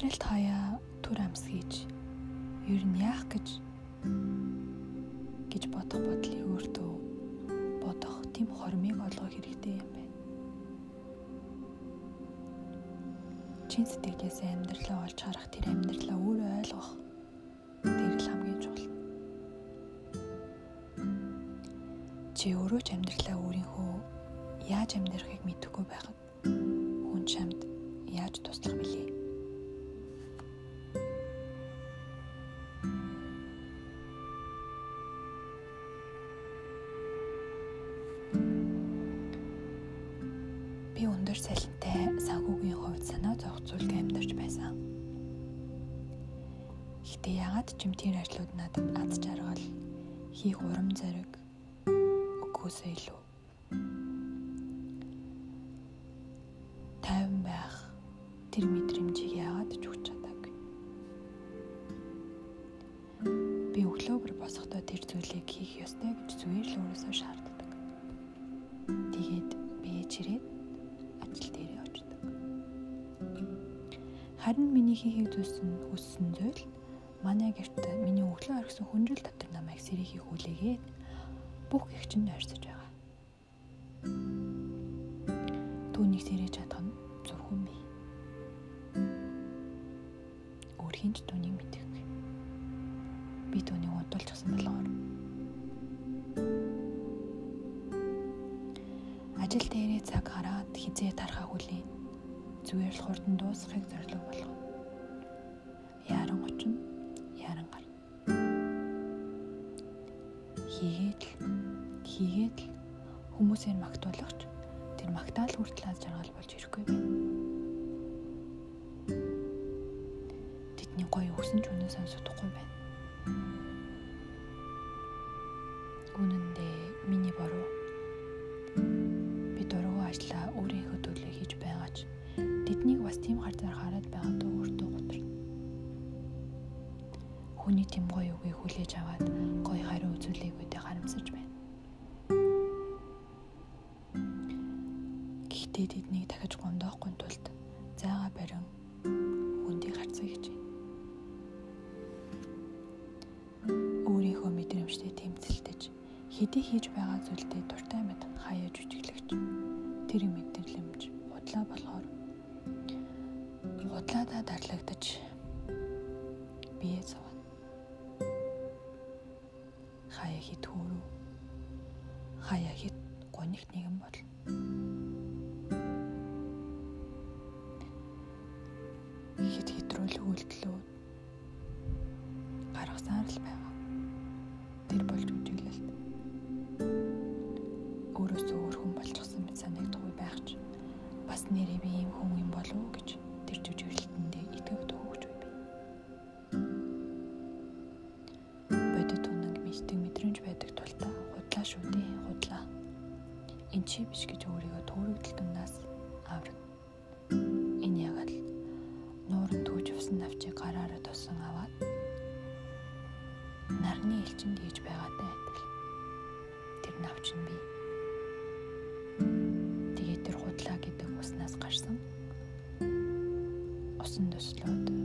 Амьдралд хаяа түр амс хийж ер нь яах гэж гэж бодох бодлыг өөртөө бодох тийм хормыг олгох хэрэгтэй юм байна. Чин сэтгэлээс амьдралаа олж харах тэр амьдралаа өөрөө ойлгох тэр л хамгийн чухал. Чи өөрөө ч амьдралаа өөрийнхөө яаж амьдрахыг мэдэхгүй байхад хүн чамд яаж туслах билээ? Гэтэ ягаад ч юм тэр ажлууд надад аз жаргал, хийх урам зориг өгөхөөсөө илүү тайван байх тэр мэдрэмжийг яагаад ч өгч чадаагүй. Би өглөө бүр босохдоо тэр зүйлийг хийх ёстой гэж зүгээр л өөрөөсөө шаарддаг. Тэгээд би чирээд ажил дээрээ очдог. Харин миний хийхийг зүйлсэн хүссэн зүйл манай гэрт миний өглөө оргисон хүндрэл дотор намайг сэрихийг хүлээгээд бүх гихчэнд ойрсож байгаа. Түүнийг сэрэж чадах нь зөвхөн би. Өөр хинч түүнийг мэдээгүй. Би түүнийг удалчихсан болохоор. Ажил дээрээ цаг хараад хизээ тархаа хүлээн. Зүгээр л хурдан дуусахыг зорилго болгоо. Ажиллаа өөрийнхөө төлөө хийж байгаач тэднийг бас тийм харцаар хараад байгаадаа өөртөө гутарна. Хүний тийм гоё үгийг хүлээж аваад гоё хариу үзүүлээг үедээ харамсаж байна. Гэхдээ тэднийг дахиж гомдоохгүй тулд зайгаа барин хүндийг харцаа гэж байна. Өөрийнхөө мэдрэмжтэй тэмцэлдэж хэдий хийж байгаа зүйлдээ дуртай мэд хаяа жүжиглэгч тэр мэдрэмж худлаа болохоор худлаадаа дарлагдаж бие зовно. Хаяа хит хөөрөв. Хаяа хит гоних нэгэн болно. Хит хитрүүл үйлдэлүүд гаргасаар л байгаа. Тэр болж Энд чи биш гэж өөрийгөө төөрөгдөл дундаас авраг. Энэ яг л нуурын түүж явсан навчийг гараараа тосон аваад нарны элчинд хийж байгаатай адил. Тэр навч нь би. Тэгээд тэр худлаа гэдэг уснаас гарсан усан төслүүд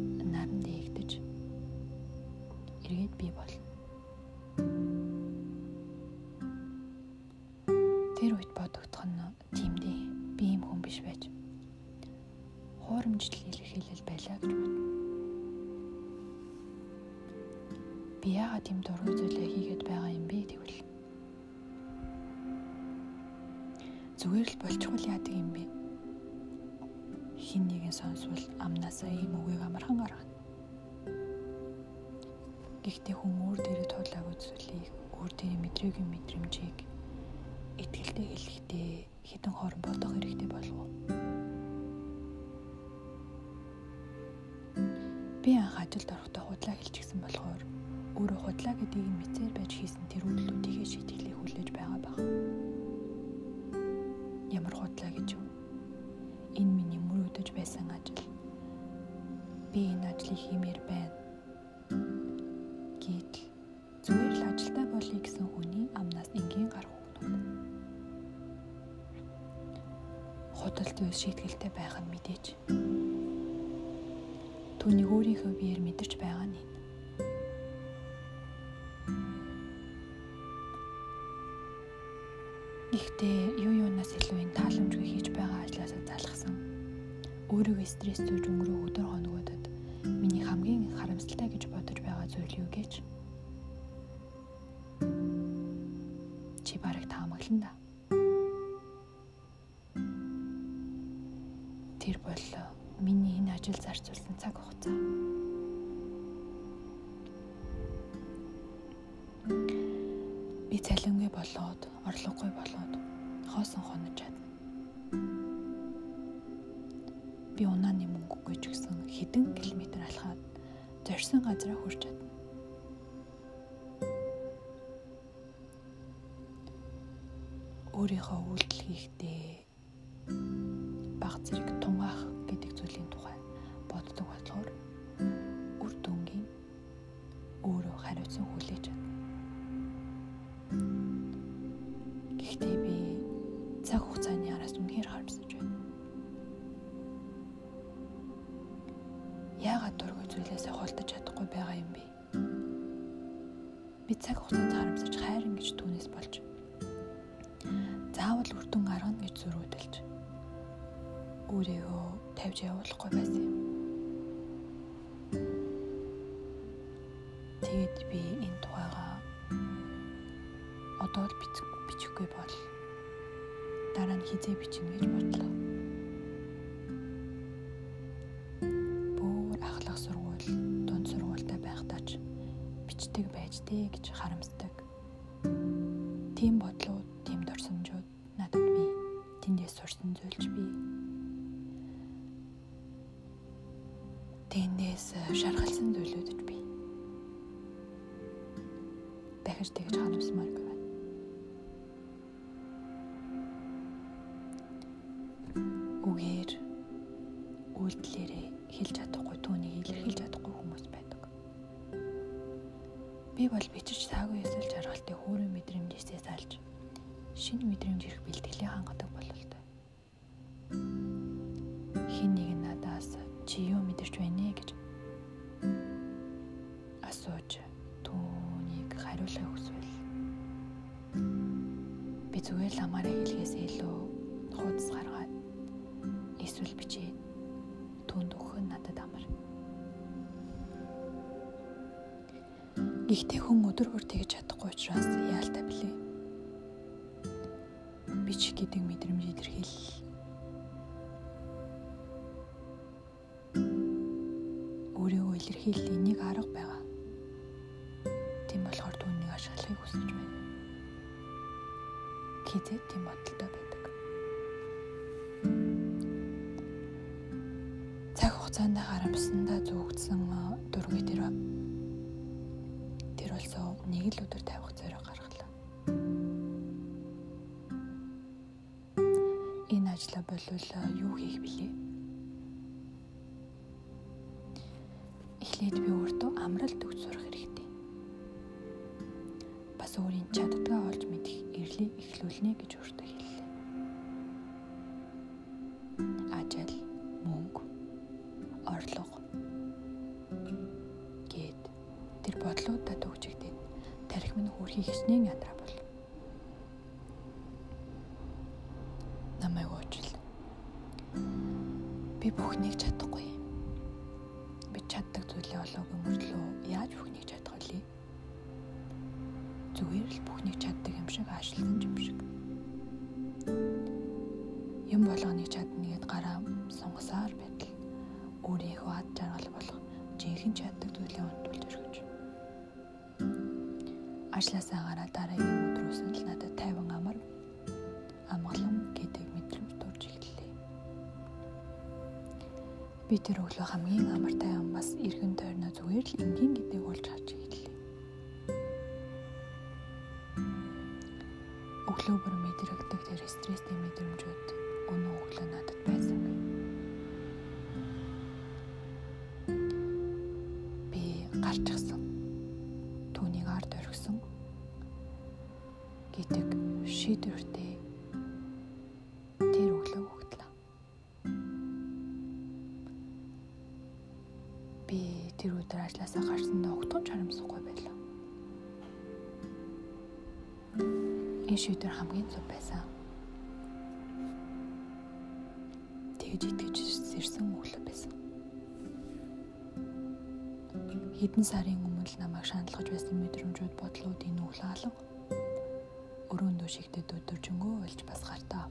Би яагаад тийм дургүй зүйлээ хийгээд байгаа юм бэ тэгвэл. Зүгээр л болчихвол яадаг юм бэ? Хин нэгэн сонсвол амнаасаа ийм үгийг амархан гаргана. Гэхдээ хүн өөр дээрээ туулаагүй зүйлийг өөр дээрээ мэдрээгүй мэдрэмжийг итгэлтэй хэлэхдээ хідэн хоорон бодох хэрэгтэй болов уу? Би анх ажилд орохдоо худлаа хэлчихсэн болохоор өөрөө худлаа гэдгийг нь мэдсээр байж хийсэн тэр үйлдэлүүдийнхээ шийтгэлийг хүлээж байгаа баг. Ямар худлаа гэж юу? Энэ миний мөрөөдөж байсан ажил. Би энэ ажлыг хиймээр байна. Гэтэл зүгээр л ажилдаа болъё гэсэн хүний амнаас энгийн гарах үгнүүд. Худалд үе шийтгэлтэй байх нь мэдээж түүнийг өөрийнхөө биеэр мэдэрч байгаа нь. Гэхдээ юу юунаас илүү энэ тааламжгүй хийж байгаа ажлаасаа залхсан. Өөрийгөө стресс зүүж өнгөрөө өдөр хоногудад миний хамгийн харамсалтай гэж бодож байгаа зүйл юу гэж? Чи барыг таамаглан да. Тэр бол миний энэ ажил зарцуулсан цаг хугацаа. Би цалингүй болоод, орлогогүй болоод хоосон хонож чадна. Би унааны мөнгөгүй ч гэсэн хэдэн километр алхаад зорьсон газараа хүрч чадна. Өөрийнхөө үйлдэл хийхдээ баг зэрэг тунгаах гэдэг зүйлийн холдож чадахгүй байгаа юм бэ? Би цаг хугацаанд харамсаж хайрын гэж түүнээс болж заавал үр дүн гаргана гэж зөрүүдэлж өөрийгөө тавьж явуулахгүй байсан юм. Тэгээд би энэ тухайга одоо л бичихгүй бол дараа нь хизээ бичнэ гэж бичдэг байж тээ гэж харамсдаг. Тийм бодлууд, тийм дурсамжууд надад би тэндээс сурсан зүйлч бий. Тэндээс шаргалсан зүйлүүд бий. Дахиж тэгж харамсмааргүй байна. Үгээр үйлдэлээрээ хэлж чадахгүй Би бол бичиж таагүй эсвэл жаргалтыг хөөрийн мэдрэмжээсээ салж шинэ мэдрэмж ирэх бэлтгэлээ хангадаг бололтой. Хин нэг нь надаас чи юу мэдэрч байна гэж асууж түүнийг хариулахыг хүсвэл би зүгээр л амаараа хэлхээс илүү хуудас гаргаад эсвэл бичээд түнд өгөх нь надад амар. Гэхдээ хүн өдөр бүр тэгж чадахгүй учраас яалтай блэ. Бичих гэдэг мэдрэмж илэрхийлэл өөрийгөө илэрхийллийн нэг арга байгаа. Тийм болохоор түүнийг ашиглахыг хүсэж байна. Хизээ тийм бодолтой байдаг. Цаг хугацаанд харамсандаа тэр тэр болсоо нэг л өдөр тавих зориг гаргалаа. Энэ ажлаа болвол юу хийх билээ? эхлээд би өөртөө амралт өгч сурах хэрэгтэй. Бас өөрийн чаддгаа олж мэдэх эрлийг эхлүүлнэ гэж өөртөө чаддаг зүйлээ олоогүй мөртлөө яаж бүхнийг чадах вэ? Зүгээр л бүхнийг чаддаг юм шиг аашлсан юм шиг. Юм болгоныг чадна гэд гараа сунгасаар байтал өөрийнхөө ад жаргал болох жинхэнэ чаддаг зүйлээ унтуулж өргөж. Ажлаасаа гараад дараагийн өдрөөс нь л надад тайван амар Би тэр өглөө хамгийн амартай юм бас эргэн тойрноо зүгээр л энгийн гэдэг болж харж эхэллээ. Өглөө бүр мэдрэгдэг тэр стресстэй мэдрэмжүүд өнөө өглөө надад байсангүй. Би тэр өдөр ажлаасаа гарсандаа огтхон харамсахгүй байлаа. Энэ шийдвэр хамгийн зөв байсан. Тэгж итгэж ирсэн өглөө байсан. Хэдэн сарын өмнө л намайг шаналгаж байсан мэдрэмжүүд бодлууд энэ өглөө алга өрөөндөө шигдэд өдөржингөө болж бас гартаа.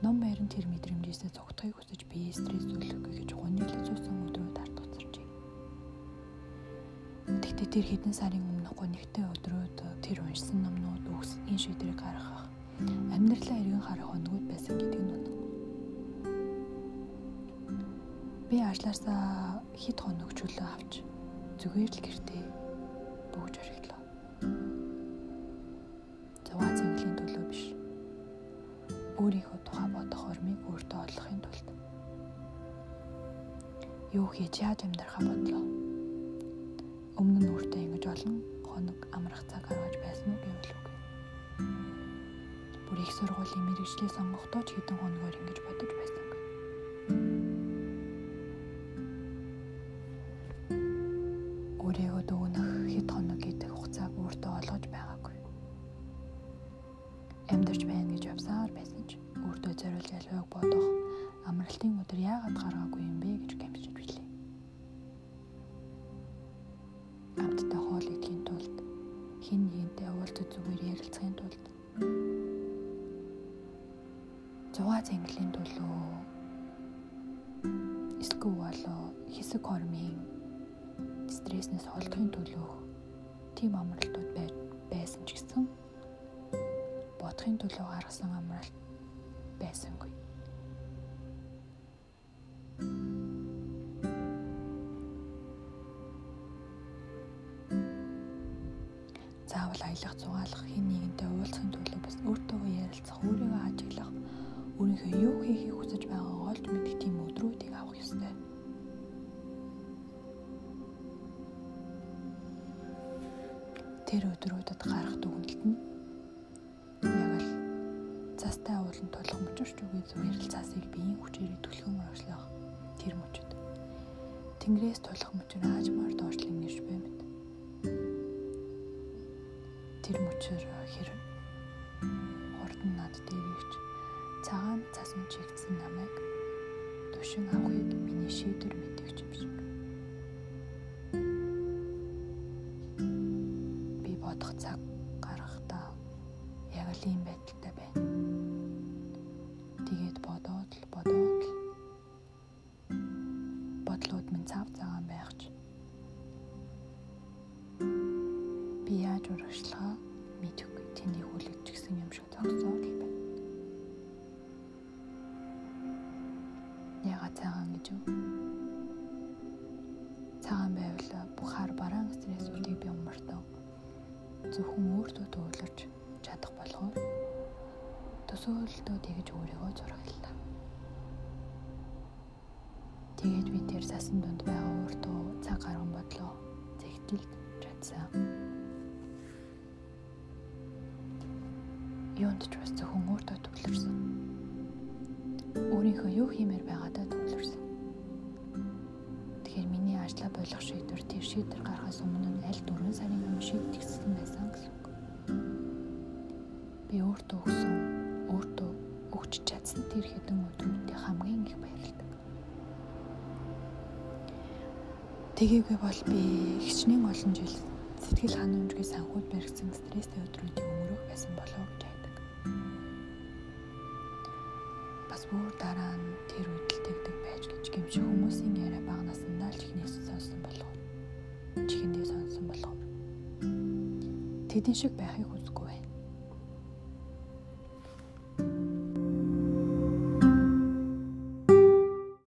Ном байран тэр мэдрэмжээсээ цогтхойг хүсэж бие стресс үлэхгүй гэж гонёлж зүүсэн өдрүүд тэр хэдэн сарын өмнө гонигтэй өдрүүд тэр уншсан номнууд үгс энэ шийдвэрийг гаргах амьдралаа эргэн харах хоногуд байсан гэдэг нь үнэн. Би ажлаасаа хэд хоног чөлөө авч зүгээр л гэртээ бөгж ориглоо. Зугаа зингэлийн төлөө биш. Өөрийнхөө тухай бодох ормыг өөртөө олохын тулд юу хийж яаж амьдрахаа бодлоо. Олон хоног амрах цаг гаргаж байсан уу гэвэл үгүй. Бүр их сургуулийн мэрэгчлээ сонгохдоо ч хэдэн хоногор ингэж бодож байсангүй. Өөрийгөө дүүнэх хэд хоног хэсэг хормын стресснээс холдохын төлөө тийм амралтууд байсан ч гэсэн бодохын төлөө гаргасан амралт байсангүй. Заавал аялах, зугаалах, хэн нэгэнтэй уулзахын төлөө бас өөртөөгөө ярилцах, өөрийгөө ажиглах, өөрийнхөө юу хийхийг хүсэж Тэр өдрүүдэд гарах дүгнэлт нь яг л цастай уулын тулах мөчөрч үгүй зүгээр л цасыг биеийн хүчээр түлхэн оршлох тэр мөчөд. Тэнгэрээс тулах мөчөр аажмаар доошлон ирж баймт. Тэр мөчөр хэр хурдан над дээр ирж цагаан цасан чигдсэн намайг тушин авахыг миний шийдвэр Юунд ч бас зөвхөн өөртөө төвлөрсөн. Өөрийнхөө юу хиймээр байгаадаа төвлөрсөн. Тэгэхээр миний ажлаа болох шийдвэр тэр шийдвэр гаргахаас өмнө нь аль 4 сарын өмнө шийдэгдсэн байсан гэсэн үг. Би өөртөө өгсөн, өөртөө өгч чадсан тэр хэдэн өдрүүдийн хамгийн их баярлалаа. Тэгээгүй бол би хичнээн олон жил сэтгэл ханамжгүй санхуд баригдсан стресстэй өдрүүдийг өнгөрөх байсан болов гэж. Бас бүр дараа нь тэр үдэлтэгдэг байж гэж гэмших хүмүүсийн яриа багнаас нь л чихнээс сонсон болгоо. Чихэндээ сонсон болгоо. Тэдэн шиг байхыг хүсэхгүй